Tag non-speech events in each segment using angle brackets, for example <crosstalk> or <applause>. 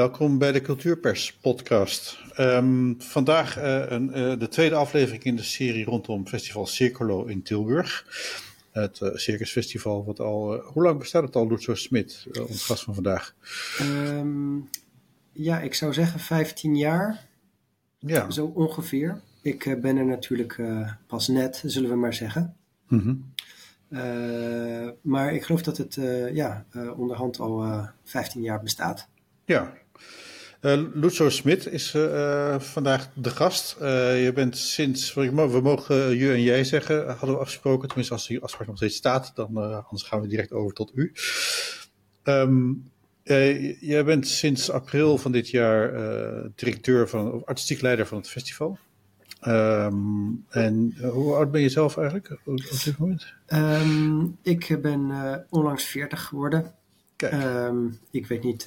Welkom bij de Cultuurpers podcast. Um, vandaag uh, een, uh, de tweede aflevering in de serie rondom Festival Circolo in Tilburg. Het uh, circusfestival wat al... hoe lang bestaat het al, Lutzo Smit, ons gast van vandaag? Um, ja, ik zou zeggen 15 jaar. Ja. Zo ongeveer. Ik ben er natuurlijk pas net, zullen we maar zeggen. Mm -hmm. maar ik geloof dat het ja, onderhand al 15 jaar bestaat. Ja. Uh, Lucio Smit is uh, vandaag de gast. Uh, je bent sinds, we mogen je en jij zeggen, hadden we afgesproken. Tenminste, als die afspraak nog steeds staat, dan anders gaan we direct over tot u. Um, jij bent sinds april van dit jaar directeur van, of artistiek leider van het festival. Um, en hoe oud ben je zelf eigenlijk op dit moment? Um, ik ben onlangs 40 geworden. Kijk. ik weet niet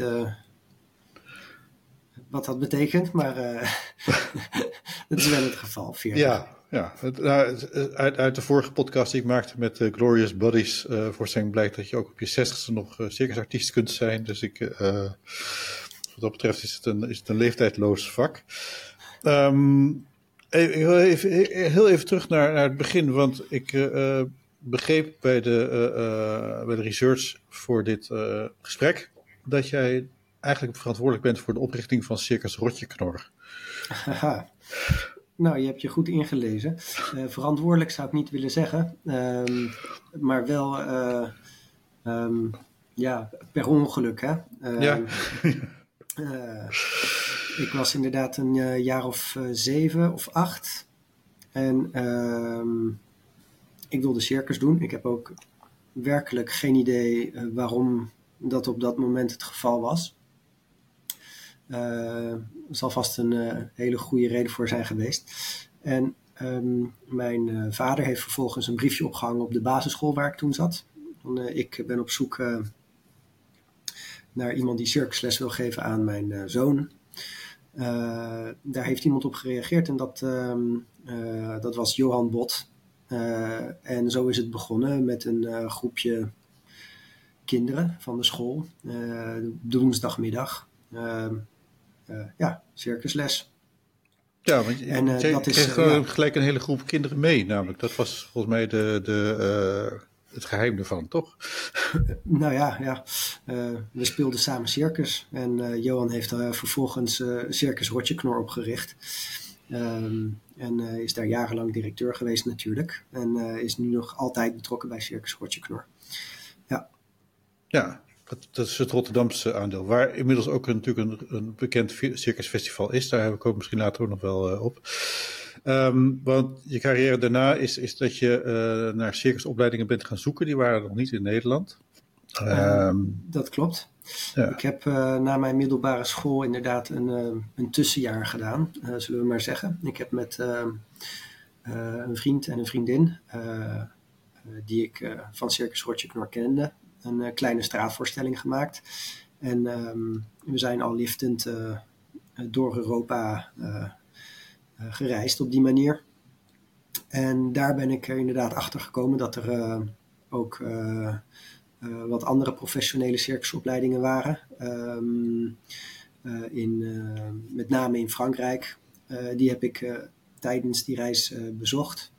wat dat betekent, maar <laughs> dat is wel het geval. 40. Ja, ja. Nou, uit, uit, de vorige podcast die ik maakte met uh, Glorious Buddies uh, voor zijn blijkt dat je ook op je zestigste nog circusartiest kunt zijn. Dus ik, wat dat betreft is het een, is het een leeftijdloos vak. Even, heel even terug naar, naar het begin, want ik begreep bij de, bij de research voor dit gesprek dat jij eigenlijk verantwoordelijk bent voor de oprichting van Circus Rotjeknor. Nou, je hebt je goed ingelezen. Uh, verantwoordelijk zou ik niet willen zeggen, um, maar wel uh, um, ja, per ongeluk. Hè? Um, ja. uh, ik was inderdaad een jaar of zeven of acht en ik wilde circus doen. Ik heb ook werkelijk geen idee waarom dat op dat moment het geval was. Uh, zal vast een uh, hele goede reden voor zijn geweest. En um, mijn uh, vader heeft vervolgens een briefje opgehangen op de basisschool waar ik toen zat. Ik ben op zoek naar iemand die circusles wil geven aan mijn zoon. daar heeft iemand op gereageerd en dat, um, dat was Johan Bot. en zo is het begonnen met een groepje kinderen van de school, de woensdagmiddag. Ehm, ja, circusles. Ja, want je, en, uh, dat is, kreeg uh, gelijk een hele groep kinderen mee, namelijk. Dat was volgens mij de, de, het geheim ervan, toch? nou ja, ja. we speelden samen circus. En Johan heeft vervolgens Circus Rotjeknor opgericht. Um, en is daar jarenlang directeur geweest natuurlijk. En is nu nog altijd betrokken bij Circus Rotjeknor. Ja. Ja, dat, is het Rotterdamse aandeel, waar inmiddels ook een, natuurlijk een, een bekend circusfestival is. Daar heb ik ook misschien later ook nog wel uh, op. Um, want je carrière daarna is, is dat je uh, naar circusopleidingen bent gaan zoeken. Die waren nog niet in Nederland. Um, dat klopt. Ja. Ik heb uh, na mijn middelbare school inderdaad een, een tussenjaar gedaan, zullen we maar zeggen. Ik heb met ehm, een vriend en een vriendin, die ik van Circus Rotje Knor kende, een uh, kleine straatvoorstelling gemaakt. En um, we zijn al liftend uh, door Europa uh, gereisd op die manier. En daar ben ik er inderdaad achter gekomen dat er ook wat andere professionele circusopleidingen waren. Um, in, met name in Frankrijk. die heb ik tijdens die reis bezocht.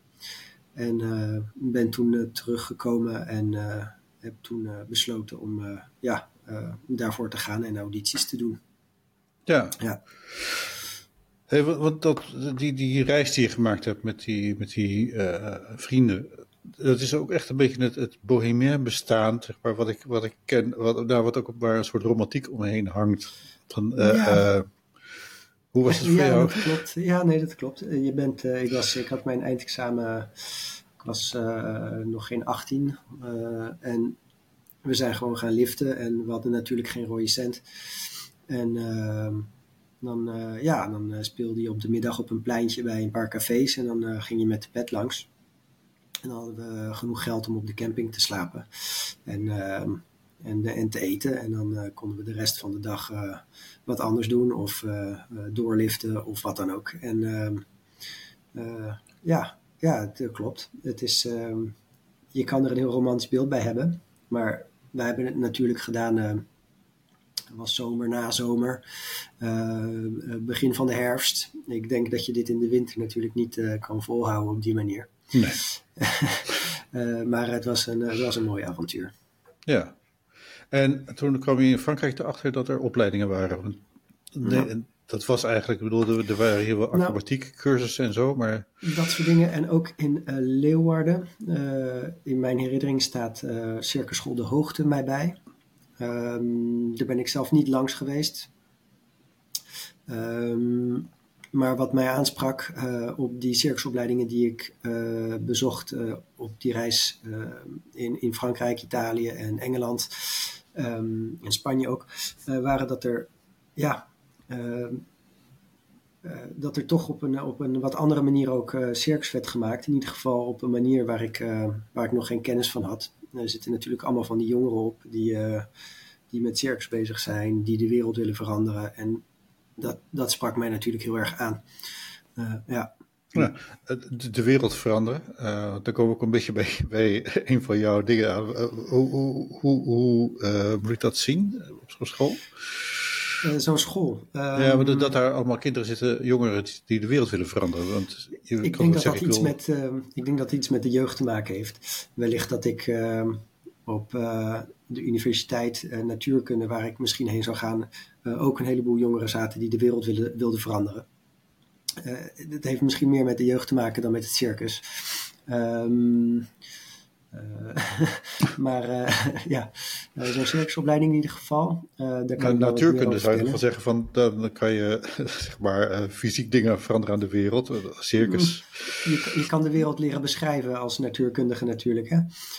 En ben toen teruggekomen en heb toen uh, besloten om uh, ja, uh, daarvoor te gaan en audities te doen. Ja. ja. Hey, want dat, die, die reis die je gemaakt hebt met die, met die vrienden, dat is ook echt een beetje het, het bohemien bestaan, zeg maar, wat ik, wat ik ken, wat, nou, wat ook waar een soort romantiek omheen hangt. Van, ja. hoe was het voor ja, jou? Dat klopt. Ja, nee, dat klopt. Je bent, ik, was, ik had mijn eindexamen was uh, nog geen 18. Uh, en we zijn gewoon gaan liften en we hadden natuurlijk geen rode cent. En uh, dan, ja, dan speelde je op de middag op een pleintje bij een paar cafés en dan ging je met de pet langs. En dan hadden we genoeg geld om op de camping te slapen en, ehm, en, en te eten. En dan konden we de rest van de dag wat anders doen of doorliften of wat dan ook. En ehm, ja, ja, dat klopt. Het is, uh, je kan er een heel romantisch beeld bij hebben. Maar wij hebben het natuurlijk gedaan uh, was zomer na zomer, begin van de herfst. Ik denk dat je dit in de winter natuurlijk niet kan volhouden op die manier. Nee. <laughs> maar het was, een, het was een mooi avontuur. Ja. En toen kwam je in Frankrijk erachter dat er opleidingen waren. Nee, dat was eigenlijk, ik bedoel, er waren hier wel nou. acrobatiek cursussen en zo, maar... Dat soort dingen. En ook in uh, Leeuwarden, uh, in mijn herinnering staat uh, Circusschool De Hoogte mij bij. Um, daar ben ik zelf niet langs geweest. Um, maar wat mij aansprak op die circusopleidingen die ik bezocht op die reis in, in Frankrijk, Italië en Engeland, um, in Spanje ook, waren dat er ja, Ehm, eh, dat er toch op een, op een wat andere manier ook uh, circus werd gemaakt. In ieder geval op een manier waar ik, uh, waar ik nog geen kennis van had. Er zitten natuurlijk allemaal van die jongeren op die, die met circus bezig zijn, die de wereld willen veranderen. En dat, dat sprak mij natuurlijk heel erg aan. ja. Ja, de wereld veranderen. Uh, dan kom ik een beetje bij, <laughs> bij een van jouw dingen hoe hoe, hoe, hoe moet ik dat zien op school? Uh, zo'n school. ja, maar dat, dat daar allemaal kinderen zitten, jongeren die de wereld willen veranderen. Want je ik, denk dat dat iets met, uh, ik denk dat iets met de jeugd te maken heeft. Wellicht dat ik uh, op uh, de universiteit natuurkunde, waar ik misschien heen zou gaan, ook een heleboel jongeren zaten die de wereld wilden, wilden veranderen. het heeft misschien meer met de jeugd te maken dan met het circus. Um, <laughs> maar uh, <laughs> ja, zo'n circusopleiding in ieder geval. Uh, daar kan nou, natuurkunde zou je van zeggen van dan kan je <laughs> zeg maar fysiek dingen veranderen aan de wereld. Circus. Mm, je, je, kan de wereld leren beschrijven als natuurkundige natuurlijk. Hè?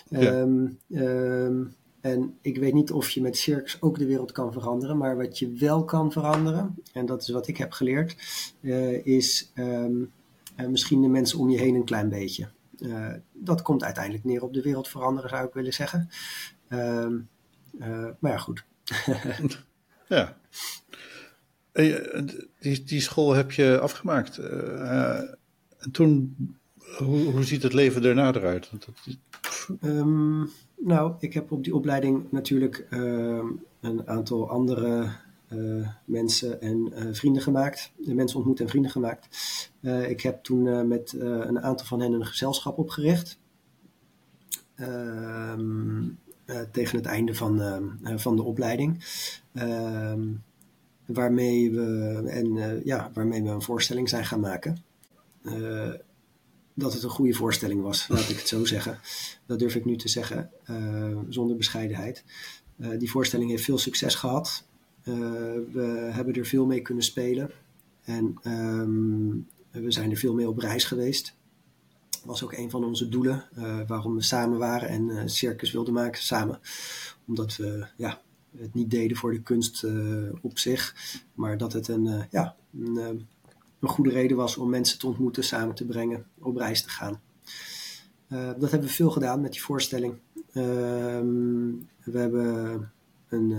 Ja. Um, um, en ik weet niet of je met circus ook de wereld kan veranderen, maar wat je wel kan veranderen, en dat is wat ik heb geleerd, is um, misschien de mensen om je heen een klein beetje. Uh, dat komt uiteindelijk neer op de wereld veranderen, zou ik willen zeggen. Uh, uh, maar ja, goed. <laughs> ja. Die, die school heb je afgemaakt. en toen, hoe, hoe ziet het leven daarna eruit? Um, nou, ik heb op die opleiding natuurlijk ehm, een aantal andere uh, mensen en uh, vrienden gemaakt. Mensen ontmoet en vrienden gemaakt. Uh, ik heb toen met een aantal van hen een gezelschap opgericht. Ehm, tegen het einde van, van de opleiding. Ehm, waarmee, we, en, ja, waarmee we een voorstelling zijn gaan maken. dat het een goede voorstelling was, laat ik het zo zeggen. Dat durf ik nu te zeggen, zonder bescheidenheid. die voorstelling heeft veel succes gehad. Eh, we hebben er veel mee kunnen spelen. En ehm, we zijn er veel mee op reis geweest. Was ook een van onze doelen uh, waarom we samen waren en uh, circus wilden maken samen. Omdat we ja, het niet deden voor de kunst op zich, maar dat het een, ja, een, een, goede reden was om mensen te ontmoeten, samen te brengen, op reis te gaan. dat hebben we veel gedaan met die voorstelling. Ehm, we hebben een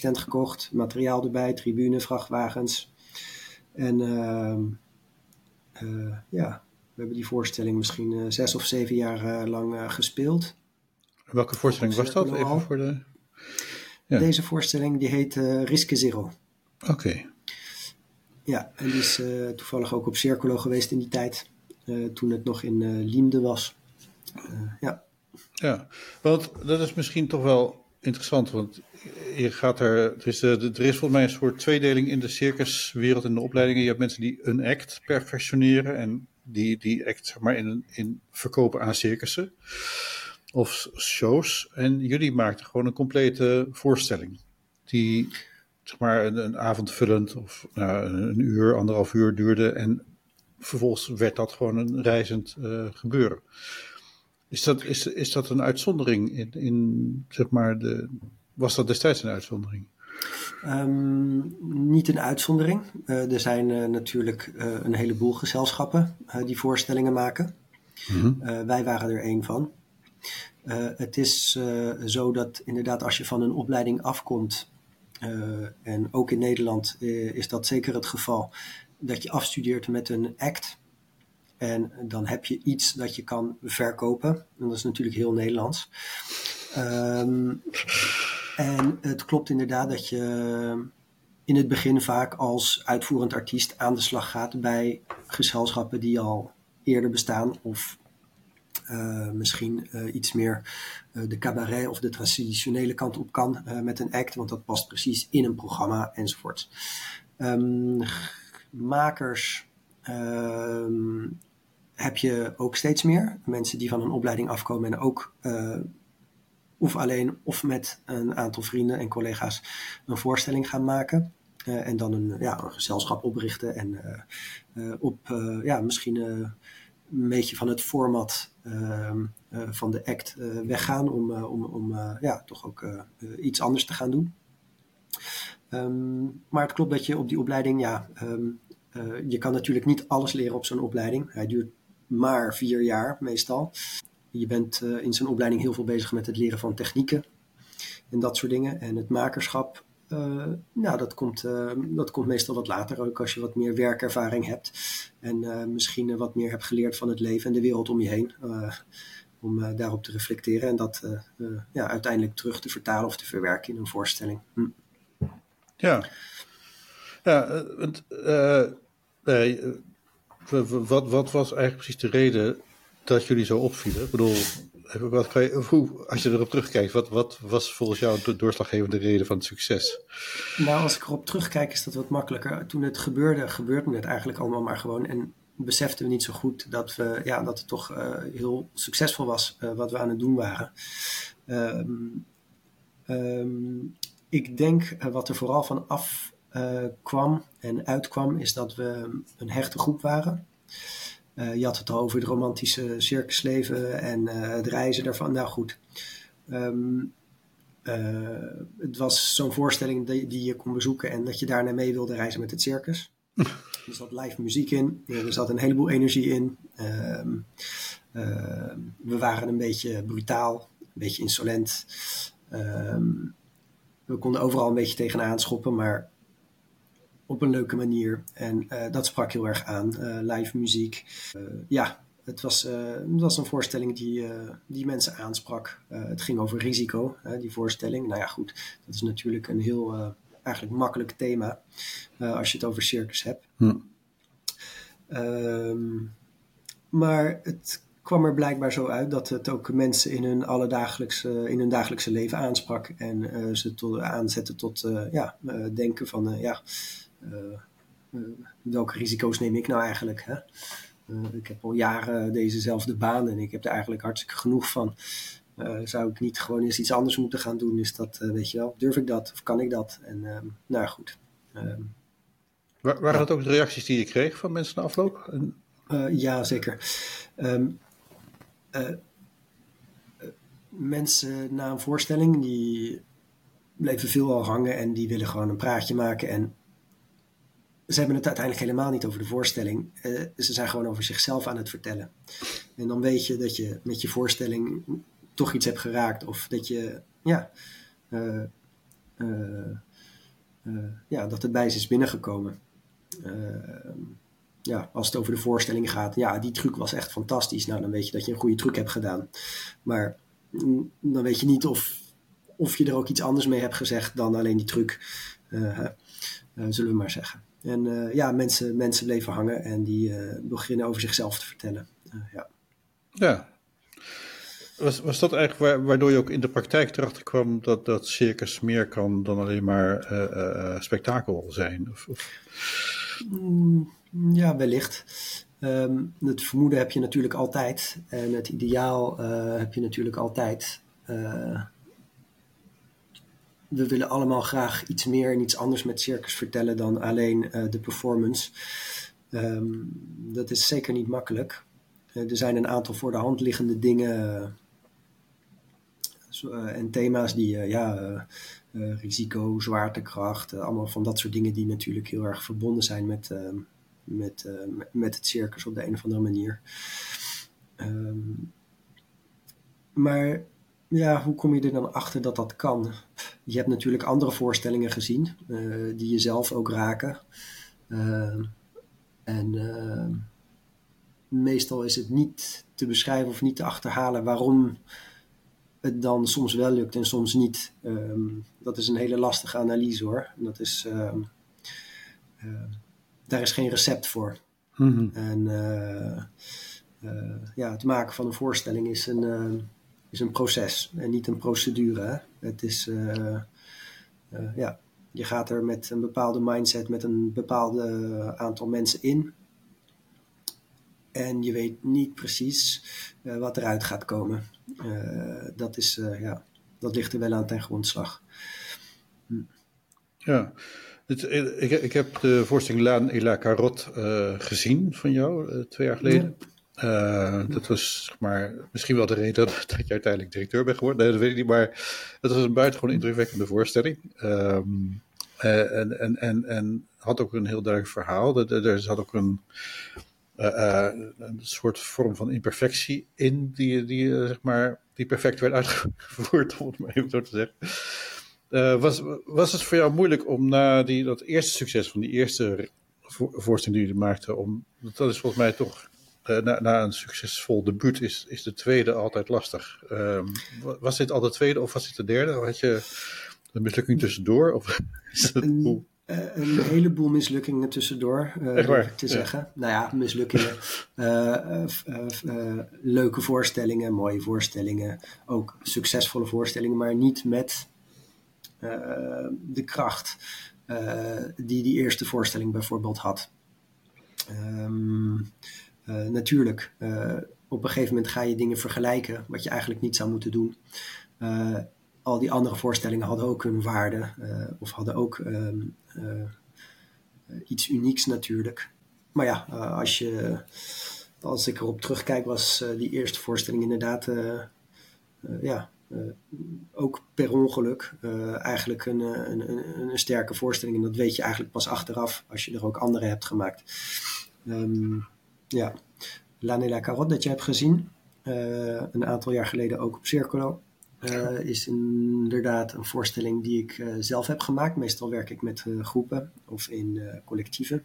tent gekocht, materiaal erbij, tribune, vrachtwagens. En uh, uh, ja, we hebben die voorstelling misschien uh, zes of zeven jaar eh, lang gespeeld. Welke voorstelling was dat? Even voor de... Ja. Deze voorstelling die heet Riske Zero. Oké. Okay. Ja, en die is toevallig ook op Circolo geweest in die tijd, toen het nog in Liemde was. ja. Ja, want dat is misschien toch wel interessant, want je gaat er, er is, er is volgens mij een soort tweedeling in de circuswereld en de opleidingen. Je hebt mensen die een act perfectioneren en die die act zeg maar in, in verkopen aan circussen of shows. En jullie maakten gewoon een complete voorstelling die zeg maar een, avondvullend of nou, een uur, anderhalf uur duurde en vervolgens werd dat gewoon een reizend uh, gebeuren. Is dat, is, is dat een uitzondering in, in zeg maar de, was dat destijds een uitzondering? Um, niet een uitzondering. Uh, er zijn uh, natuurlijk uh, een heleboel gezelschappen die voorstellingen maken. Mm -hmm. wij waren er één van. het is zo dat inderdaad als je van een opleiding afkomt, en ook in Nederland is dat zeker het geval, dat je afstudeert met een act. En dan heb je iets dat je kan verkopen. En dat is natuurlijk heel Nederlands. Um, En het klopt inderdaad dat je in het begin vaak als uitvoerend artiest aan de slag gaat bij gezelschappen die al eerder bestaan of uh, misschien uh, iets meer uh, de cabaret of de traditionele kant op kan met een act, want dat past precies in een programma enzovoort. Um, makers um, heb je ook steeds meer. Mensen die van een opleiding afkomen en ook of alleen of met een aantal vrienden en collega's een voorstelling gaan maken. en dan een, ja, een gezelschap oprichten en op ja, misschien een beetje van het format ehm, eh, van de act eh, weggaan om, eh, om, om ja, toch ook iets anders te gaan doen. Ehm, maar het klopt dat je op die opleiding, ja, ehm, je kan natuurlijk niet alles leren op zo'n opleiding. Hij duurt maar vier jaar meestal. Je bent in zo'n opleiding heel veel bezig met het leren van technieken en dat soort dingen. En het makerschap uh, nou, dat komt, uh, dat komt meestal wat later, ook als je wat meer werkervaring hebt. En misschien wat meer hebt geleerd van het leven en de wereld om je heen. om daarop te reflecteren en dat ja, uiteindelijk terug te vertalen of te verwerken in een voorstelling. Hm. Ja, ja wat, wat was eigenlijk precies de reden dat jullie zo opvielen? Ik bedoel, als je erop terugkijkt, wat, wat was volgens jou de doorslaggevende reden van het succes? Nou, als ik erop terugkijk, is dat wat makkelijker. Toen het gebeurde, gebeurde het eigenlijk allemaal maar gewoon. En beseften we niet zo goed dat, we, ja, dat het toch uh, heel succesvol was uh, wat we aan het doen waren. Um, um, ik denk uh, wat er vooral van af kwam en uitkwam, is dat we een hechte groep waren. Uh, je had het al over het romantische circusleven en uh, het reizen daarvan. Nou goed, um, uh, het was zo'n voorstelling die, die, je kon bezoeken en dat je daarna mee wilde reizen met het circus. <laughs> er zat live muziek in, er zat een heleboel energie in. Um, we waren een beetje brutaal, een beetje insolent. We konden overal een beetje tegenaan schoppen, maar op een leuke manier. En uh, dat sprak heel erg aan. Uh, live muziek. Uh, ja, het was, het was een voorstelling die, die mensen aansprak. het ging over risico, die voorstelling. Nou ja, goed, dat is natuurlijk een heel eigenlijk makkelijk thema als je het over circus hebt. Hm. Um, maar het kwam er blijkbaar zo uit dat het ook mensen in hun alledagelijkse, in hun dagelijkse leven aansprak. En ze tot, aanzette tot ja, denken van ja, eh, eh, welke risico's neem ik nou eigenlijk? Hè? Eh, ik heb al jaren dezezelfde baan en ik heb er eigenlijk hartstikke genoeg van. zou ik niet gewoon eens iets anders moeten gaan doen? Is dat, weet je wel, durf ik dat of kan ik dat? En ehm, nou goed. Ehm, waren dat ook de reacties die je kreeg van mensen na afloop? ja, zeker. Ehm, mensen na een voorstelling die bleven veel al hangen en die willen gewoon een praatje maken. En ze hebben het uiteindelijk helemaal niet over de voorstelling. Uh, ze zijn gewoon over zichzelf aan het vertellen. En dan weet je dat je met je voorstelling toch iets hebt geraakt. Of dat je, ja, uh, uh, ja dat het bij ze is binnengekomen. ja, als het over de voorstelling gaat, ja, die truc was echt fantastisch. Nou, dan weet je dat je een goede truc hebt gedaan. Maar mm, dan weet je niet of, of je er ook iets anders mee hebt gezegd dan alleen die truc. zullen we maar zeggen. En uh, ja, mensen, mensen bleven hangen en die uh, beginnen over zichzelf te vertellen. Uh, ja. ja. Was, was dat eigenlijk waardoor je ook in de praktijk erachter kwam dat, dat circus meer kan dan alleen maar spektakel zijn? Of, of? Mm, ja, wellicht. Um, het vermoeden heb je natuurlijk altijd en het ideaal heb je natuurlijk altijd we willen allemaal graag iets meer en iets anders met circus vertellen dan alleen uh, de performance. Um, dat is zeker niet makkelijk. Uh, er zijn een aantal voor de hand liggende dingen uh, en thema's die, ja, risico, zwaartekracht, allemaal van dat soort dingen die natuurlijk heel erg verbonden zijn met, ehm, met, met het circus op de een of andere manier. Um, maar ja, hoe kom je er dan achter dat dat kan? Je hebt natuurlijk andere voorstellingen gezien, uh, die jezelf ook raken. Uh, en uh, meestal is het niet te beschrijven of niet te achterhalen waarom het dan soms wel lukt en soms niet. Ehm, dat is een hele lastige analyse hoor. Dat is, ehm, daar is geen recept voor. Mhm. En ja, het maken van een voorstelling is een, is een proces en niet een procedure. Hè? Het is, ja, je gaat er met een bepaalde mindset, met een bepaald aantal mensen in. En je weet niet precies uh, wat eruit gaat komen. Dat, is, ja, dat ligt er wel aan ten grondslag. Hm. Ja, het, ik, ik, heb de voorstelling Laan et la Carotte gezien van jou twee jaar geleden. Ja. Dat was zeg maar, misschien wel de reden dat <laughs> je uiteindelijk directeur bent geworden. Dat weet ik niet, maar het was een buitengewoon indrukwekkende voorstelling. Um, en, en, en, en had ook een heel duidelijk verhaal. Er, zat ook een, uh, een soort vorm van imperfectie in die, die, zeg maar, die perfect werd uitgevoerd, <laughs> om het maar even zo te zeggen. Was, was het voor jou moeilijk om na die, dat eerste succes van die eerste voorstelling die je maakte, om, dat is volgens mij toch, na, na, een succesvol debuut is, is de tweede altijd lastig. Uh, was dit al de tweede of was dit de derde? Had je een mislukking tussendoor? Of <laughs> is hoe? Uh, een heleboel mislukkingen tussendoor, uh, te zeggen. Nou ja, mislukkingen. <laughs> Uh, leuke voorstellingen, mooie voorstellingen. Ook succesvolle voorstellingen, maar niet met de kracht die die eerste voorstelling bijvoorbeeld had. Um, natuurlijk, op een gegeven moment ga je dingen vergelijken wat je eigenlijk niet zou moeten doen al die andere voorstellingen hadden ook hun waarde of hadden ook ehm, iets unieks natuurlijk. Maar ja, als, je, als ik erop terugkijk, was die eerste voorstelling inderdaad ja, ook per ongeluk eigenlijk een, een, een, een, sterke voorstelling. En dat weet je eigenlijk pas achteraf als je er ook andere hebt gemaakt. Um, ja, L'Année la Carotte dat je hebt gezien, een aantal jaar geleden ook op Circolo. Uh, is inderdaad een voorstelling die ik uh, zelf heb gemaakt. Meestal werk ik met groepen of in collectieven.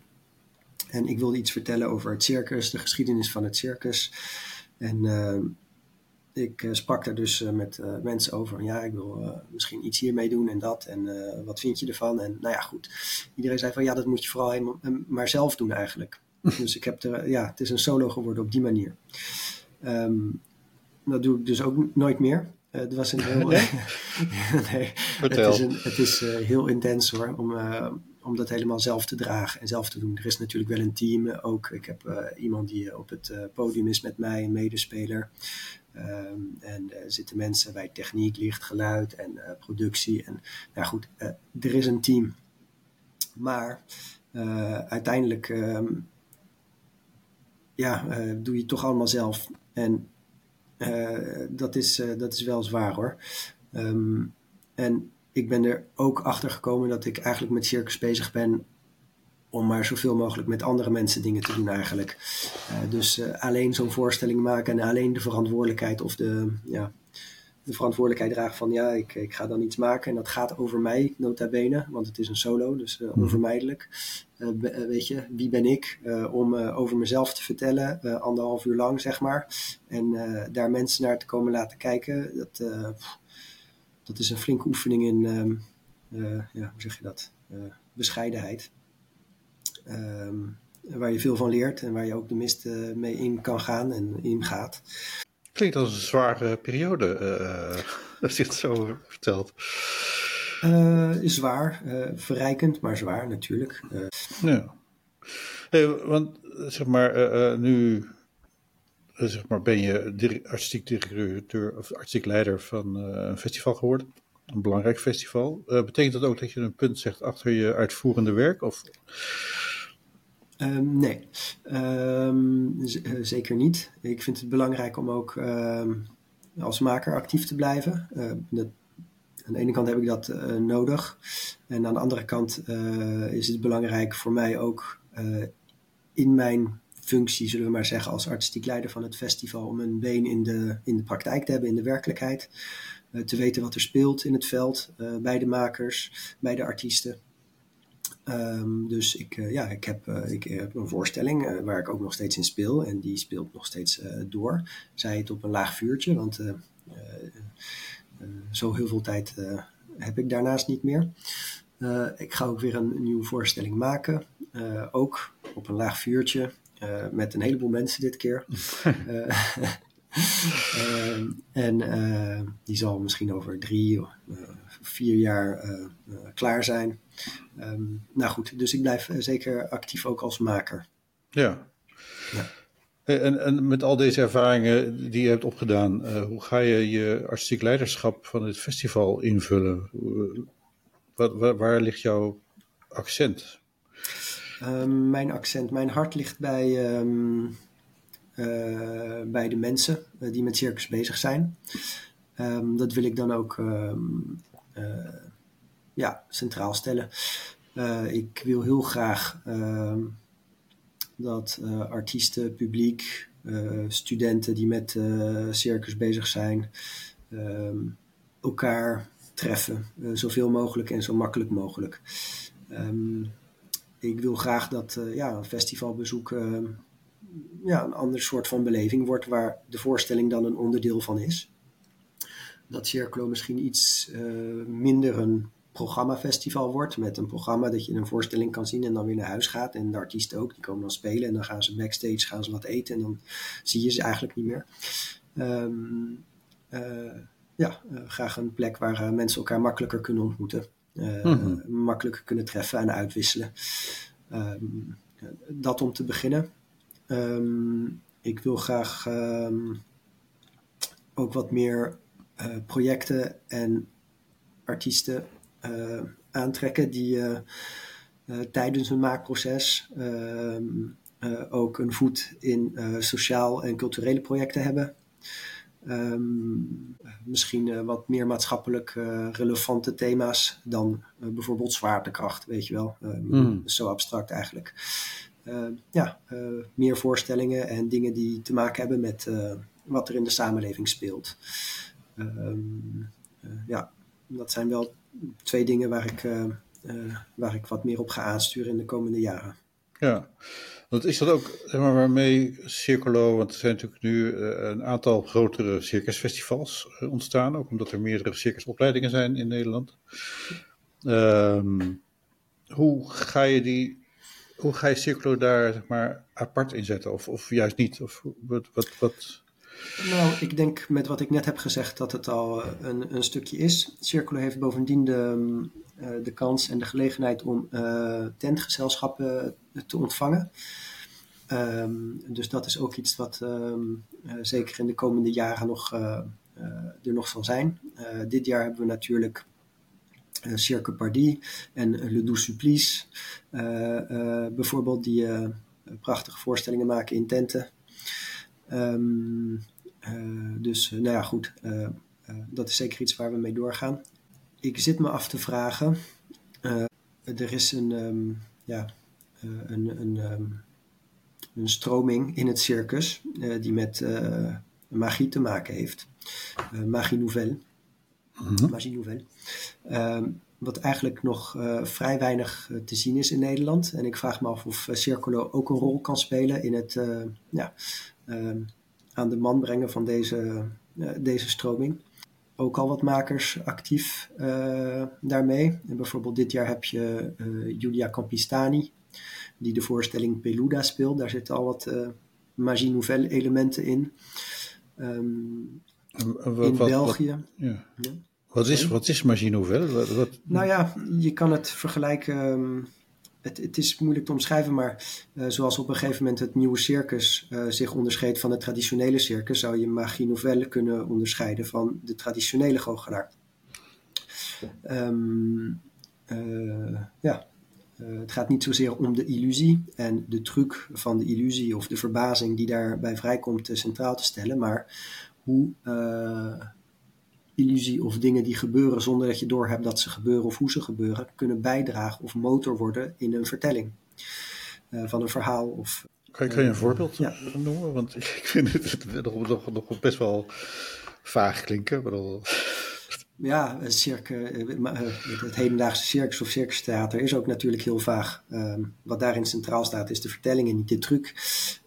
En ik wilde iets vertellen over het circus, de geschiedenis van het circus. En ik sprak daar dus met mensen over. Ja, ik wil misschien iets hiermee doen en dat. En wat vind je ervan? En nou ja, goed. Iedereen zei van ja, dat moet je vooral helemaal, maar zelf doen eigenlijk. <laughs> dus ik heb er, ja, het is een solo geworden op die manier. Um, dat doe ik dus ook nooit meer. Eh, het was een heel. <laughs> nee? <laughs> nee het is, een, het is uh, heel intens hoor, om, uh, om dat helemaal zelf te dragen en zelf te doen. Er is natuurlijk wel een team ook. Ik heb iemand die op het podium is met mij, een medespeler. Um, en er zitten mensen bij techniek, licht, geluid en productie. En nou goed, er is een team. Maar uiteindelijk um, ja, doe je toch allemaal zelf. En uh, dat, is, uh, dat is wel zwaar hoor. Um, en ik ben er ook achter gekomen dat ik eigenlijk met circus bezig ben om maar zoveel mogelijk met andere mensen dingen te doen eigenlijk. Dus alleen zo'n voorstelling maken en alleen de verantwoordelijkheid of de, ja, de verantwoordelijkheid dragen van ja, ik, ik ga dan iets maken en dat gaat over mij, nota bene, want het is een solo, dus uh, onvermijdelijk. Uh, weet je, wie ben ik om over mezelf te vertellen, anderhalf uur lang zeg maar, en daar mensen naar te komen laten kijken, dat, dat is een flinke oefening in, um, ja, hoe zeg je dat, bescheidenheid. Um, waar je veel van leert en waar je ook de mist mee in kan gaan en ingaat. Klinkt als een zware periode, uh, <laughs> als je het zo vertelt. Uh, zwaar, uh, verrijkend, maar zwaar natuurlijk. Ja. Hey, want zeg maar, nu zeg maar, ben je artistiek directeur of artistiek leider van een festival geworden. Een belangrijk festival. betekent dat ook dat je een punt zegt achter je uitvoerende werk? Of... Um, nee, um, zeker niet. Ik vind het belangrijk om ook um, als maker actief te blijven. Dat, aan de ene kant heb ik dat uh, nodig. En aan de andere kant uh, is het belangrijk voor mij ook in mijn functie, zullen we maar zeggen, als artistiek leider van het festival, om een been in de, in de praktijk te hebben, in de werkelijkheid. te weten wat er speelt in het veld, bij de makers, bij de artiesten. Um, dus ik, uh, ja, ik, heb, uh, ik heb een voorstelling uh, waar ik ook nog steeds in speel. En die speelt nog steeds door. Zij het op een laag vuurtje, want zo heel veel tijd heb ik daarnaast niet meer. ik ga ook weer een, een nieuwe voorstelling maken. ook op een laag vuurtje. met een heleboel mensen dit keer. <laughs> <laughs> Ehm, en uh, die zal misschien over drie, uh, vier jaar uh, klaar zijn. Um, nou goed, dus ik blijf zeker actief ook als maker. Ja. ja. En, en met al deze ervaringen die je hebt opgedaan, hoe ga je je artistiek leiderschap van het festival invullen? Waar, waar, waar ligt jouw accent? Um, mijn accent, mijn hart ligt bij eh, bij de mensen eh, die met circus bezig zijn. Ehm, dat wil ik dan ook ehm, eh, ja, centraal stellen. ik wil heel graag ehm, dat artiesten, publiek, studenten die met circus bezig zijn, elkaar treffen. zoveel mogelijk en zo makkelijk mogelijk. ik wil graag dat ja, een festivalbezoek ja, een ander soort van beleving wordt, waar de voorstelling dan een onderdeel van is. Dat Circlo misschien iets uh, minder een programmafestival wordt, met een programma dat je een voorstelling kan zien en dan weer naar huis gaat. En de artiesten ook, die komen dan spelen en dan gaan ze backstage, gaan ze wat eten en dan zie je ze eigenlijk niet meer. Um, uh, ja, uh, graag een plek waar mensen elkaar makkelijker kunnen ontmoeten, mm makkelijker kunnen treffen en uitwisselen. Um, dat om te beginnen. Ehm, ik wil graag ehm, ook wat meer uh, projecten en artiesten uh, aantrekken die uh, tijdens hun maakproces ehm, ook een voet in sociaal en culturele projecten hebben. Um, misschien wat meer maatschappelijk relevante thema's dan bijvoorbeeld zwaartekracht, weet je wel. Um, Zo abstract eigenlijk. Eh, ja, eh, meer voorstellingen en dingen die te maken hebben met eh, wat er in de samenleving speelt. Ehm, ja, dat zijn wel twee dingen waar ik, waar ik wat meer op ga aansturen in de komende jaren. Ja, want is dat ook zeg maar, waarmee Circolo, want er zijn natuurlijk nu een aantal grotere circusfestivals ontstaan, ook omdat er meerdere circusopleidingen zijn in Nederland. Uh, hoe ga je die hoe ga je Circulo daar zeg maar, apart inzetten? Of, of juist niet? Of wat, wat, wat... Nou, ik denk met wat ik net heb gezegd dat het al een, een stukje is. Circulo heeft bovendien de, eh, de kans en de gelegenheid om uh, tentgezelschappen te ontvangen. Um, dus dat is ook iets wat uh, zeker in de komende jaren nog, er nog zal zijn. dit jaar hebben we natuurlijk uh, Cirque Pardi en Le Doux Supplice. Eh, eh, bijvoorbeeld die prachtige voorstellingen maken in tenten. Um, dus nou ja, goed. dat is zeker iets waar we mee doorgaan. Ik zit me af te vragen. er is een, um, ja, een, een, um, een stroming in het circus die met magie te maken heeft. magie nouvelle. Magie Nouvelle. Um, wat eigenlijk nog uh, vrij weinig uh, te zien is in Nederland. En ik vraag me af of uh, Circolo ook een rol kan spelen in het ja, ehm, aan de man brengen van deze, deze stroming. Ook al wat makers actief daarmee. En bijvoorbeeld dit jaar heb je Julia Campistani, die de voorstelling Peluda speelt. Daar zitten al wat magie nouvelle elementen in. Um, wat, in België. Wat, ja. ja. Wat, is, wat is? Wat. Nou ja, je kan het vergelijken. Ehm, het, het, is moeilijk te omschrijven, maar uh, zoals op een gegeven moment het nieuwe circus uh, zich onderscheidt van het traditionele circus, zou je magie nouvelle kunnen onderscheiden van de traditionele goochelaar. Um, uh, ja, het gaat niet zozeer om de illusie en de truc van de illusie of de verbazing die daarbij vrijkomt centraal te stellen, maar hoe uh, illusie of dingen die gebeuren zonder dat je doorhebt dat ze gebeuren of hoe ze gebeuren, kunnen bijdragen of motor worden in een vertelling uh, van een verhaal. Of, kan, je, kan je een voorbeeld ja. noemen? Want ik <laughs> vind het nog, nog, nog best wel vaag klinken. Ja, cirque, het hedendaagse circus of circustheater is ook natuurlijk heel vaag. Um, wat daarin centraal staat is de vertelling en niet de truc.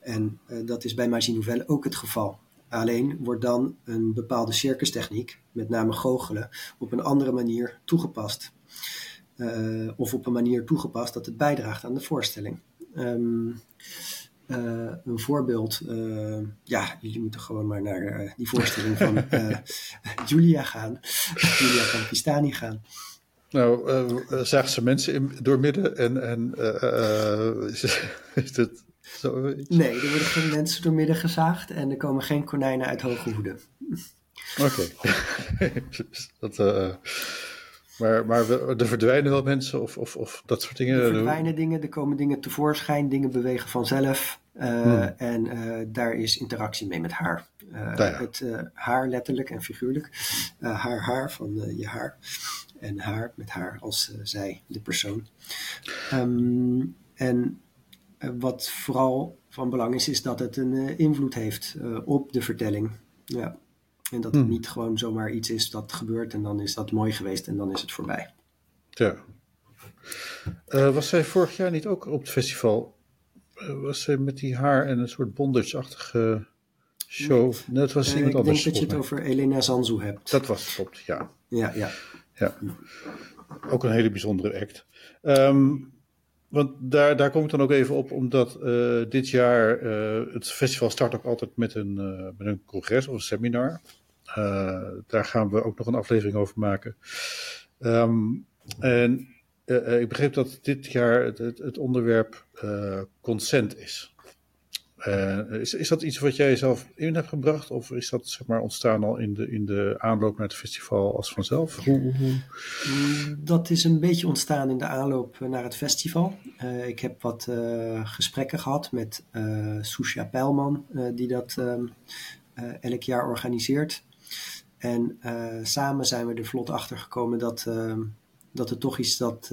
En uh, dat is bij Magie Nouvelle ook het geval. Alleen wordt dan een bepaalde circustechniek, met name goochelen, op een andere manier toegepast. Uh, of op een manier toegepast dat het bijdraagt aan de voorstelling. Um, uh, een voorbeeld, uh, ja, jullie moeten gewoon maar naar die voorstelling van <laughs> Julia gaan, Julia Campistani gaan. Nou, zagen ze mensen in, doormidden en, en is, is het zo? Nee, er worden geen mensen doormidden gezaagd en er komen geen konijnen uit hoge hoeden. Oké. <laughs> dat, maar, maar er verdwijnen wel mensen of, of, of dat soort dingen? Er verdwijnen dingen, er komen dingen tevoorschijn, dingen bewegen vanzelf. Uh, hmm. En uh, daar is interactie mee met haar. Uh, ja. Het haar letterlijk en figuurlijk. haar haar van je haar. En haar met haar als zij, de persoon. Um, en wat vooral van belang is, is dat het een invloed heeft op de vertelling. Ja. En dat het hmm. niet gewoon zomaar iets is dat gebeurt en dan is dat mooi geweest en dan is het voorbij. Ja. Uh, was zij vorig jaar niet ook op het festival? Uh, was zij met die haar en een soort bondage-achtige show? Nee, dat was uh, iemand anders. Ik denk dat je het over Elena Zanzu hebt. Dat was het, klopt, ja. Ja, ja. ja. Ook een hele bijzondere act. Um, want daar, daar kom ik dan ook even op, omdat uh, dit jaar uh, het festival start ook altijd met een, uh, met een congres of een seminar. daar gaan we ook nog een aflevering over maken. Um, en ik begreep dat dit jaar het, het, het onderwerp consent is. Uh, is, is dat iets wat jij zelf in hebt gebracht? Of is dat zeg maar, ontstaan al in de, in de aanloop naar het festival als vanzelf? Hoe, hoe? Mm, dat is een beetje ontstaan in de aanloop naar het festival. Uh, ik heb wat uh, gesprekken gehad met Susha Pijlman, die dat ehm, elk jaar organiseert. En samen zijn we er vlot achter gekomen dat, ehm, dat het toch iets dat,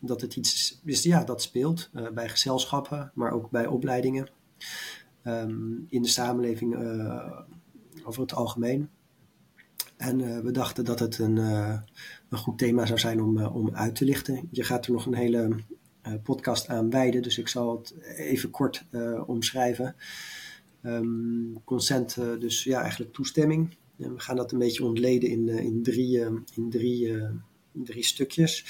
dat het iets is ja, dat speelt uh, bij gezelschappen, maar ook bij opleidingen. Um, in de samenleving uh, over het algemeen. En we dachten dat het een, een goed thema zou zijn om, om uit te lichten. Je gaat er nog een hele podcast aan wijden, dus ik zal het even kort omschrijven. Um, consent, dus ja, eigenlijk toestemming. We gaan dat een beetje ontleden in, in, drie, in drie, drie stukjes.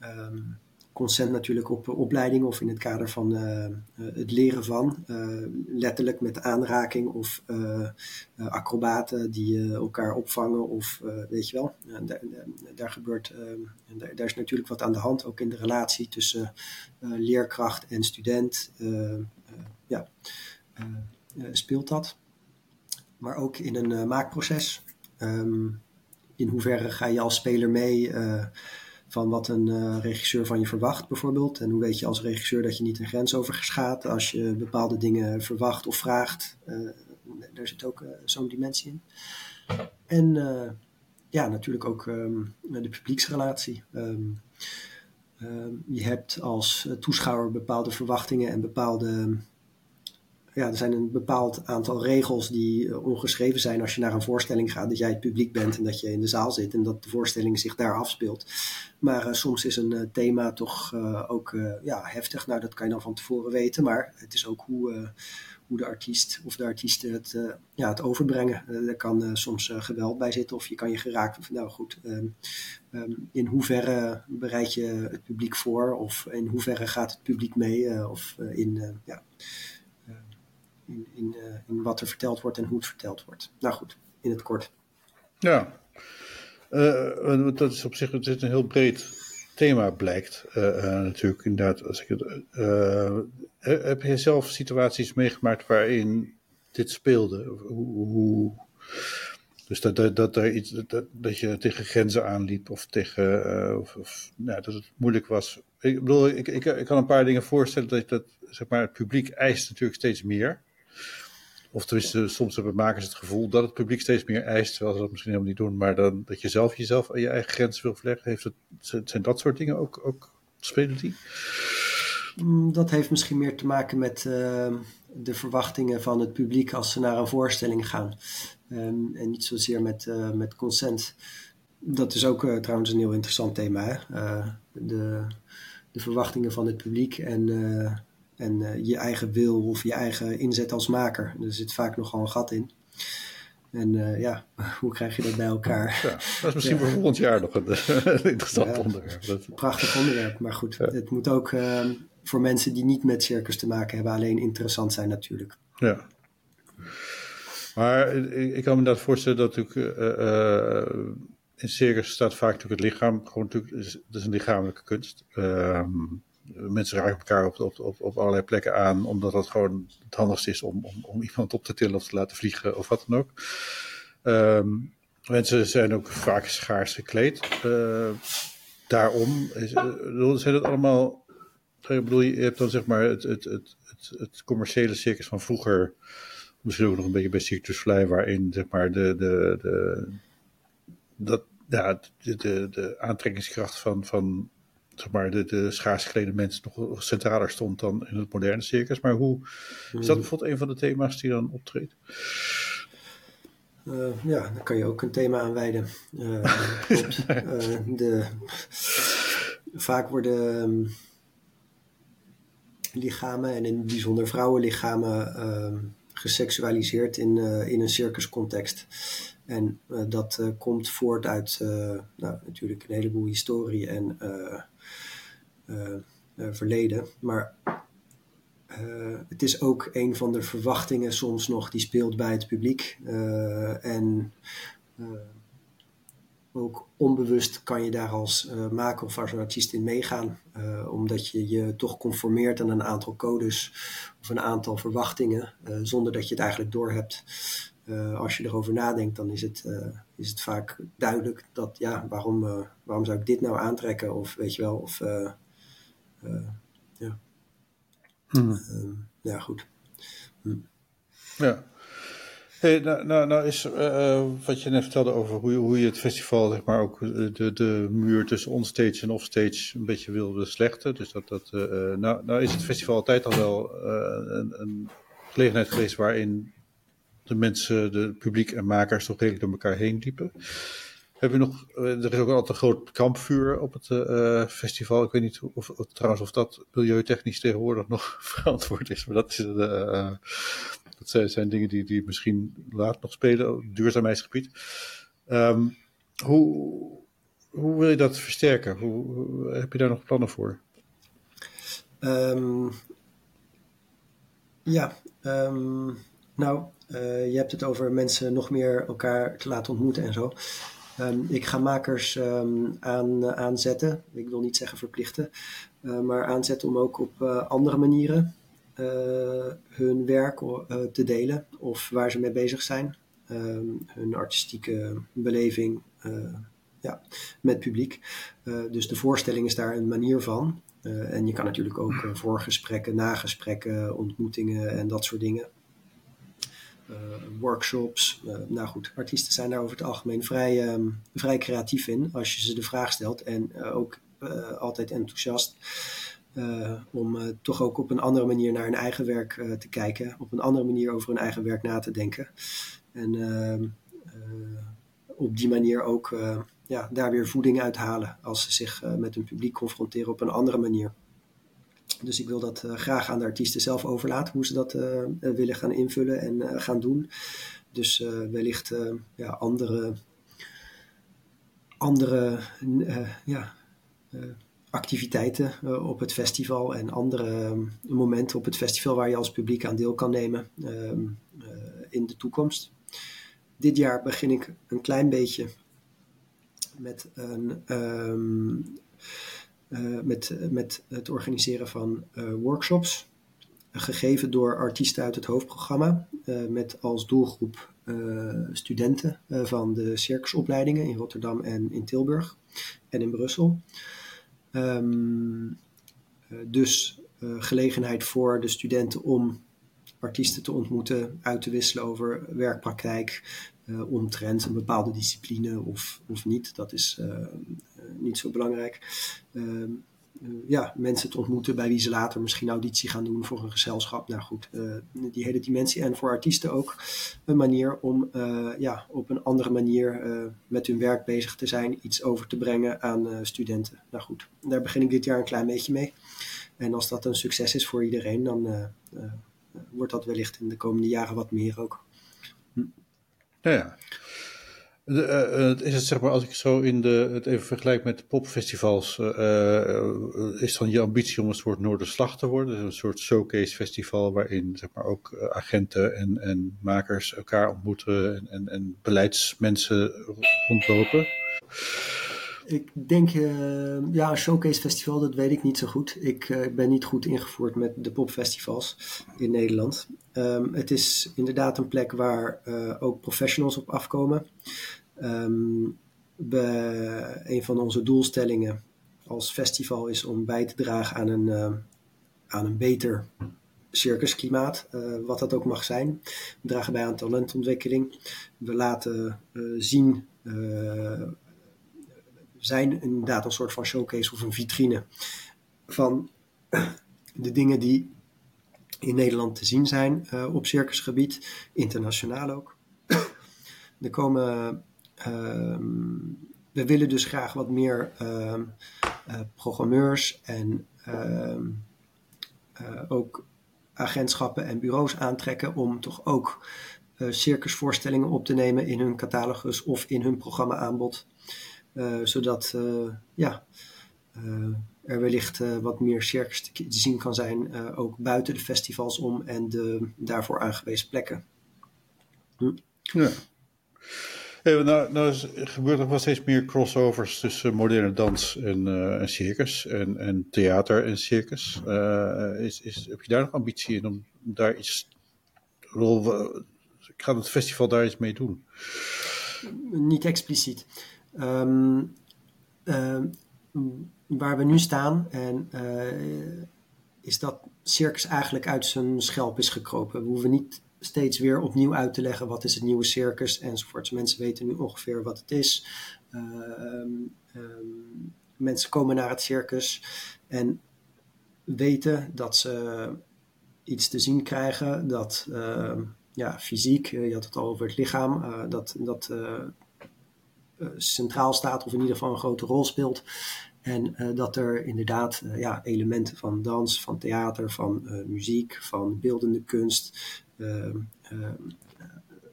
Um, consent natuurlijk op opleiding of in het kader van uh, het leren van. Letterlijk met aanraking of acrobaten die elkaar opvangen of weet je wel. Daar, daar, gebeurt, ehm, daar, daar, is natuurlijk wat aan de hand, ook in de relatie tussen leerkracht en student. ja, speelt dat. Maar ook in een maakproces. Um, in hoeverre ga je als speler mee van wat een uh, regisseur van je verwacht, bijvoorbeeld. En hoe weet je als regisseur dat je niet een grens overgaat als je bepaalde dingen verwacht of vraagt. Uh, daar zit ook zo'n dimensie in. En ja, natuurlijk ook um, de publieksrelatie. Um, je hebt als toeschouwer bepaalde verwachtingen en bepaalde ja, er zijn een bepaald aantal regels die uh, ongeschreven zijn als je naar een voorstelling gaat. Dat jij het publiek bent en dat je in de zaal zit en dat de voorstelling zich daar afspeelt. Maar uh, soms is een uh, thema toch ook ja, heftig. Nou, dat kan je dan van tevoren weten. Maar het is ook hoe, hoe de artiest of de artiesten het, ja, het overbrengen. er kan soms geweld bij zitten of je kan je geraakt. Nou goed, um, um, in hoeverre bereid je het publiek voor? Of in hoeverre gaat het publiek mee? of in, ja in, in, uh, in, wat er verteld wordt en hoe het verteld wordt. Nou goed, in het kort. Ja, uh, dat is op zich is een heel breed thema blijkt natuurlijk inderdaad. Als ik het, heb je zelf situaties meegemaakt waarin dit speelde? Hoe, hoe dus dat, dat, dat, er iets, dat, dat je tegen grenzen aanliep of tegen of, of nou, dat het moeilijk was. Ik bedoel, ik, ik, ik kan een paar dingen voorstellen dat, dat zeg maar, het publiek eist natuurlijk steeds meer. Of tenminste, soms hebben makers het gevoel dat het publiek steeds meer eist, terwijl ze dat misschien helemaal niet doen, maar dan, dat je zelf jezelf aan je eigen grens wil verleggen. Heeft het, zijn dat soort dingen ook, ook spelen die? Mm, dat heeft misschien meer te maken met uh, de verwachtingen van het publiek als ze naar een voorstelling gaan. Um, en niet zozeer met, uh, met consent. Dat is ook uh, trouwens een heel interessant thema. Hè? de, de verwachtingen van het publiek en en je eigen wil of je eigen inzet als maker. Er zit vaak nogal een gat in. En ja, <laughs> hoe krijg je dat bij elkaar? Ja, dat is misschien <laughs> voor volgend jaar nog een, <laughs> interessant onderwerp. Prachtig onderwerp, maar goed, het moet ook ehm, voor mensen die niet met circus te maken hebben alleen interessant zijn natuurlijk. Ja. Maar ik, kan me dat voorstellen dat natuurlijk uh, in circus staat vaak natuurlijk het lichaam, gewoon natuurlijk, is, dat is een lichamelijke kunst. Uh, mensen raken elkaar op, op, op, op allerlei plekken aan, omdat dat gewoon het handigste is om, om, om iemand op te tillen of te laten vliegen of wat dan ook. Um, mensen zijn ook vaak schaars gekleed. Uh, daarom is, zijn het allemaal. Ik bedoel, je hebt dan zeg maar het, het, het, het, commerciële circus van vroeger misschien ook nog een beetje bij Circus Fly, waarin zeg maar de, de, dat, de, de aantrekkingskracht van, van zeg maar, de, de schaars geklede mensen nog centraler stond dan in het moderne circus. Maar hoe is dat bijvoorbeeld een van de thema's die dan optreedt? Uh, ja, daar kan je ook een thema aan wijden. Uh, uh, <laughs> de, vaak worden um, lichamen en in het bijzonder vrouwenlichamen ehm, geseksualiseerd in, in een circuscontext. En dat komt voort uit nou, natuurlijk een heleboel historie en verleden. Maar het is ook een van de verwachtingen soms nog die speelt bij het publiek. en ook onbewust kan je daar als maker of als artiest in meegaan. Omdat je je toch conformeert aan een aantal codes of een aantal verwachtingen, zonder dat je het eigenlijk doorhebt. als je erover nadenkt, dan is het, is het vaak duidelijk dat, ja, waarom, waarom zou ik dit nou aantrekken? Of weet je wel, of ja. Hmm. ja, goed. Hmm. Ja. Hey, nou, nou, nou is uh, wat je net vertelde over hoe, hoe je het festival, zeg maar, ook de, de muur tussen onstage en offstage een beetje wilde slechten. Dus dat, dat, uh, nou, nou is het festival altijd al wel uh, een, een, gelegenheid geweest waarin de mensen, de publiek en makers toch redelijk door elkaar heen liepen. Nog, er is ook altijd een groot kampvuur op het festival. Ik weet niet of, of, trouwens of dat milieutechnisch tegenwoordig nog <laughs> verantwoord is, maar dat is dat zijn, dingen die, die misschien laat nog spelen op duurzaamheidsgebied. Um, hoe, hoe wil je dat versterken? Hoe, heb je daar nog plannen voor? Um, ja, um, nou, je hebt het over mensen nog meer elkaar te laten ontmoeten en zo. Um, ik ga makers um, aan, aanzetten, ik wil niet zeggen verplichten, uh, maar aanzetten om ook op uh, andere manieren eh, hun werk eh, te delen of waar ze mee bezig zijn. Ehm, hun artistieke beleving eh, ja, met publiek. dus de voorstelling is daar een manier van. en je kan natuurlijk ook voorgesprekken, nagesprekken, ontmoetingen en dat soort dingen. Workshops. nou goed, artiesten zijn daar over het algemeen vrij, ehm, vrij creatief in als je ze de vraag stelt en ook altijd enthousiast. Om toch ook op een andere manier naar hun eigen werk te kijken, op een andere manier over hun eigen werk na te denken. En ehm, op die manier ook ja, daar weer voeding uit halen als ze zich met hun publiek confronteren op een andere manier. Dus ik wil dat graag aan de artiesten zelf overlaten, hoe ze dat willen gaan invullen en gaan doen. Dus wellicht ja, andere, andere ja, activiteiten op het festival en andere momenten op het festival waar je als publiek aan deel kan nemen uh, in de toekomst. Dit jaar begin ik een klein beetje met, een, uh, met, met het organiseren van workshops, gegeven door artiesten uit het hoofdprogramma, met als doelgroep studenten van de circusopleidingen in Rotterdam en in Tilburg en in Brussel. Um, dus gelegenheid voor de studenten om artiesten te ontmoeten, uit te wisselen over werkpraktijk, uh, omtrent een bepaalde discipline of, of niet. Dat is uh, niet zo belangrijk. Um, ja, mensen te ontmoeten bij wie ze later misschien auditie gaan doen voor een gezelschap. Nou goed, die hele dimensie. En voor artiesten ook een manier om ja, op een andere manier met hun werk bezig te zijn, iets over te brengen aan studenten. Nou goed, daar begin ik dit jaar een klein beetje mee. En als dat een succes is voor iedereen, dan wordt dat wellicht in de komende jaren wat meer ook. Ja, ja. is het zeg maar, als ik zo in de, het even vergelijk met popfestivals, uh, is dan je ambitie om een soort Noorderslag te worden? Een soort showcase festival waarin zeg maar, ook agenten en, en makers elkaar ontmoeten en, en, en beleidsmensen rondlopen? Ik denk, uh, ja, een showcase festival, dat weet ik niet zo goed. Ik uh, ben niet goed ingevoerd met de popfestivals in Nederland. Um, het is inderdaad een plek waar uh, ook professionals op afkomen. We, een van onze doelstellingen als festival is om bij te dragen aan een, aan een beter circusklimaat, wat dat ook mag zijn. We dragen bij aan talentontwikkeling. We laten zien zijn inderdaad een soort van showcase of een vitrine van de dingen die in Nederland te zien zijn uh, op circusgebied, internationaal ook. er komen, uh, we willen dus graag wat meer uh, programmeurs en ehm, eh, ook agentschappen en bureaus aantrekken om toch ook circusvoorstellingen op te nemen in hun catalogus of in hun programma aanbod. Eh, zodat eh, ja, eh, er wellicht wat meer circus te, zien kan zijn, ook buiten de festivals om en de daarvoor aangewezen plekken. Hm. Ja. Hey, nou, nou gebeurt er wel steeds meer crossovers tussen moderne dans en, en circus en, en, theater en circus. is, is, heb je daar nog ambitie in om daar iets. Ik ga het festival daar iets mee doen? Niet expliciet. Um, waar we nu staan, en, uh, is dat circus eigenlijk uit zijn schelp is gekropen. We hoeven niet steeds weer opnieuw uit te leggen wat is het nieuwe circus enzovoorts. Mensen weten nu ongeveer wat het is. Uh, mensen komen naar het circus en weten dat ze iets te zien krijgen dat ja, fysiek, je had het al over het lichaam, uh, dat, dat eh, centraal staat of in ieder geval een grote rol speelt. En uh, dat er inderdaad uh, ja, elementen van dans, van theater, van muziek, van beeldende kunst ehm,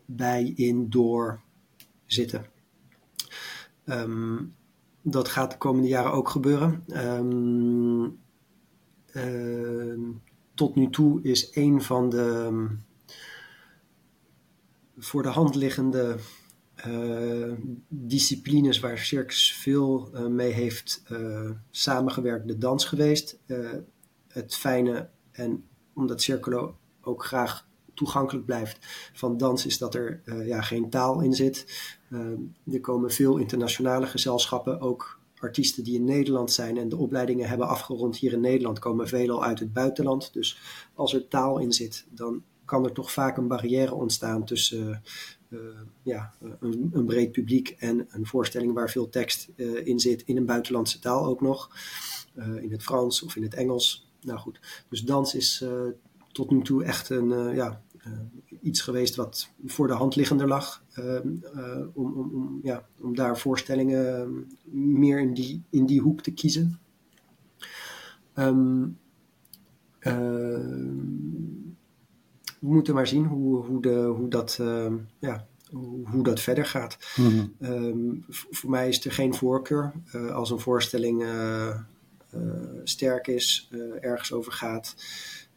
bij, in, door zitten. Um, dat gaat de komende jaren ook gebeuren. Tot nu toe is een van de voor de hand liggende uh, disciplines waar Circus veel uh, mee heeft uh, samengewerkt, de dans geweest. het fijne, en omdat Circolo ook graag toegankelijk blijft van dans, is dat er ja, geen taal in zit. er komen veel internationale gezelschappen, ook artiesten die in Nederland zijn en de opleidingen hebben afgerond hier in Nederland, komen veelal uit het buitenland. Dus als er taal in zit, dan kan er toch vaak een barrière ontstaan tussen ja, een, een, breed publiek en een voorstelling waar veel tekst uh, in zit, in een buitenlandse taal ook nog, in het Frans of in het Engels. Nou goed, dus dans is tot nu toe echt een, ja, iets geweest wat voor de hand liggender lag, om, om, om, ja, om daar voorstellingen meer in die, in die hoek te kiezen. Um, we moeten maar zien hoe, hoe, de, hoe, dat, uh, ja, hoe, hoe, dat verder gaat. Mm um, voor mij is er geen voorkeur. Uh, als een voorstelling uh, sterk is, ergens over gaat,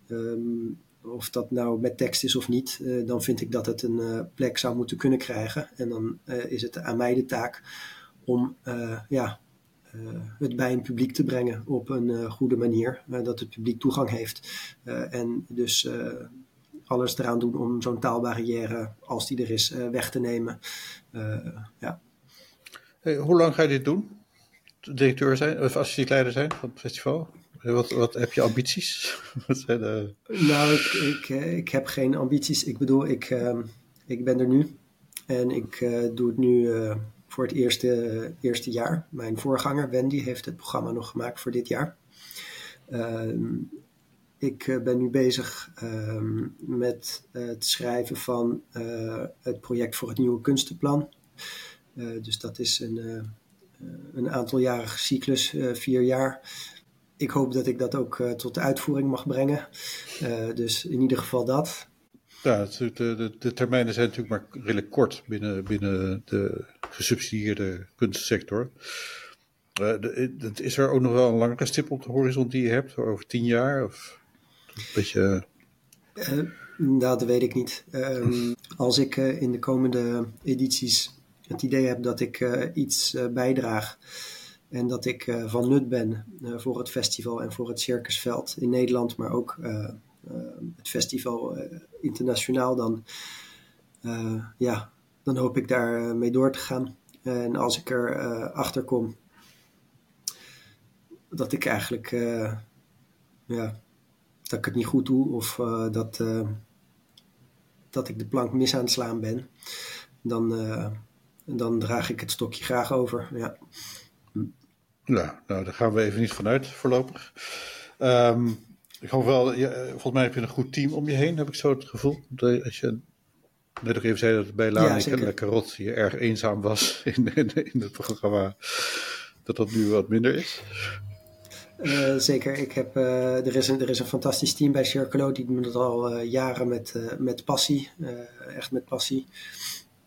um, of dat nou met tekst is of niet, dan vind ik dat het een plek zou moeten kunnen krijgen. En dan is het aan mij de taak om ja, het bij een publiek te brengen op een goede manier, dat het publiek toegang heeft. en dus alles eraan doen om zo'n taalbarrière, als die er is, uh, weg te nemen. Uh, ja. Hey, hoe lang ga je dit doen? Directeur zijn, of assistentleider zijn van het festival? Wat, wat heb je ambities? <laughs> wat zijn de... Nou, ik, ik, eh, ik, heb geen ambities. Ik bedoel, ik, uh, ik ben er nu. En ik doe het nu voor het eerste, eerste jaar. Mijn voorganger Wendy heeft het programma nog gemaakt voor dit jaar. Ik ben nu bezig ehm, met het schrijven van het project voor het nieuwe kunstenplan. dus dat is een, een aantaljarige cyclus, vier jaar ik hoop dat ik dat ook tot de uitvoering mag brengen. Dus in ieder geval dat. Ja, de, de, de, termijnen zijn natuurlijk maar redelijk kort binnen, binnen de gesubsidieerde kunstsector. Is er ook nog wel een langere stip op de horizon die je hebt, over tien jaar? Of beetje... nou, dat weet ik niet. Um, als ik in de komende edities het idee heb dat ik iets bijdraag en dat ik van nut ben voor het festival en voor het circusveld in Nederland, maar ook het festival internationaal, dan, ja, dan hoop ik daar mee door te gaan. En als ik er achter kom dat ik eigenlijk ja, dat ik het niet goed doe of dat, dat ik de plank mis aan het slaan ben, dan, dan draag ik het stokje graag over. Ja. Ja, nou, daar gaan we even niet vanuit voorlopig. Um, ik hoop wel, ja, volgens mij heb je een goed team om je heen, heb ik zo het gevoel. Als je net nog even zei dat bij Laan ja, en Carrot je erg eenzaam was <laughs> in, in, in, het programma, dat dat nu wat minder is. Uh, zeker. Ik heb, uh, er, is een, er is een fantastisch team bij Circolo. Die doen het al uh, jaren met, met passie. echt met passie.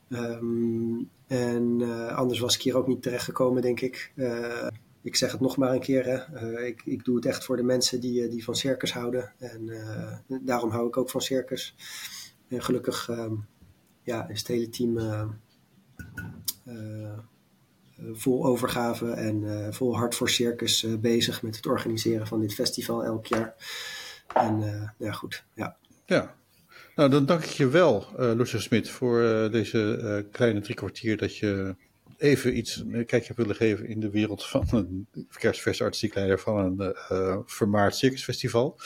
Um, en anders was ik hier ook niet terecht gekomen, denk ik ik zeg het nog maar een keer, hè. Eh, ik, ik doe het echt voor de mensen die, eh, die van circus houden. En eh, daarom hou ik ook van circus. En gelukkig ehm, ja, is het hele team vol overgave en vol hart voor circus bezig met het organiseren van dit festival elk jaar. En ja, goed, ja. Ja, nou dan dank ik je wel, Lucia Smit, voor deze kleine drie kwartier dat je even iets een kijkje willen geven in de wereld van een verkeersversartistiekleider van een vermaard circusfestival.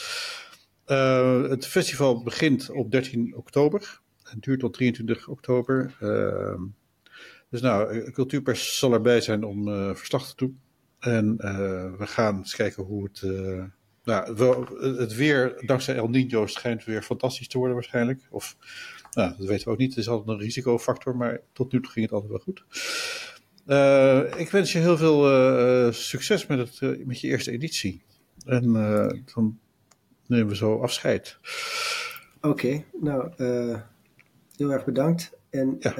Het festival begint op 13 oktober en duurt tot 23 oktober. Uh, dus nou, Cultuurpers zal erbij zijn om verslag te doen. En we gaan eens kijken hoe het. nou, het weer, dankzij El Nino, schijnt weer fantastisch te worden waarschijnlijk. Of nou, dat weten we ook niet. Het is altijd een risicofactor, maar tot nu toe ging het altijd wel goed. Uh, ik wens je heel veel uh, succes met, het, uh, met je eerste editie. En dan nemen we zo afscheid. Oké, okay, nou, heel erg bedankt. En ja.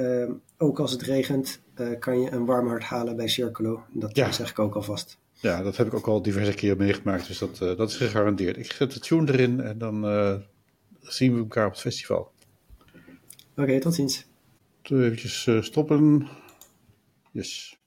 Ook als het regent, kan je een warm hart halen bij Circolo. Dat ja. zeg ik ook alvast. Ja, dat heb ik ook al diverse keer meegemaakt, dus dat, dat is gegarandeerd. Ik zet de tune erin en dan zien we elkaar op het festival. Oké, okay, tot ziens. Even stoppen. Yes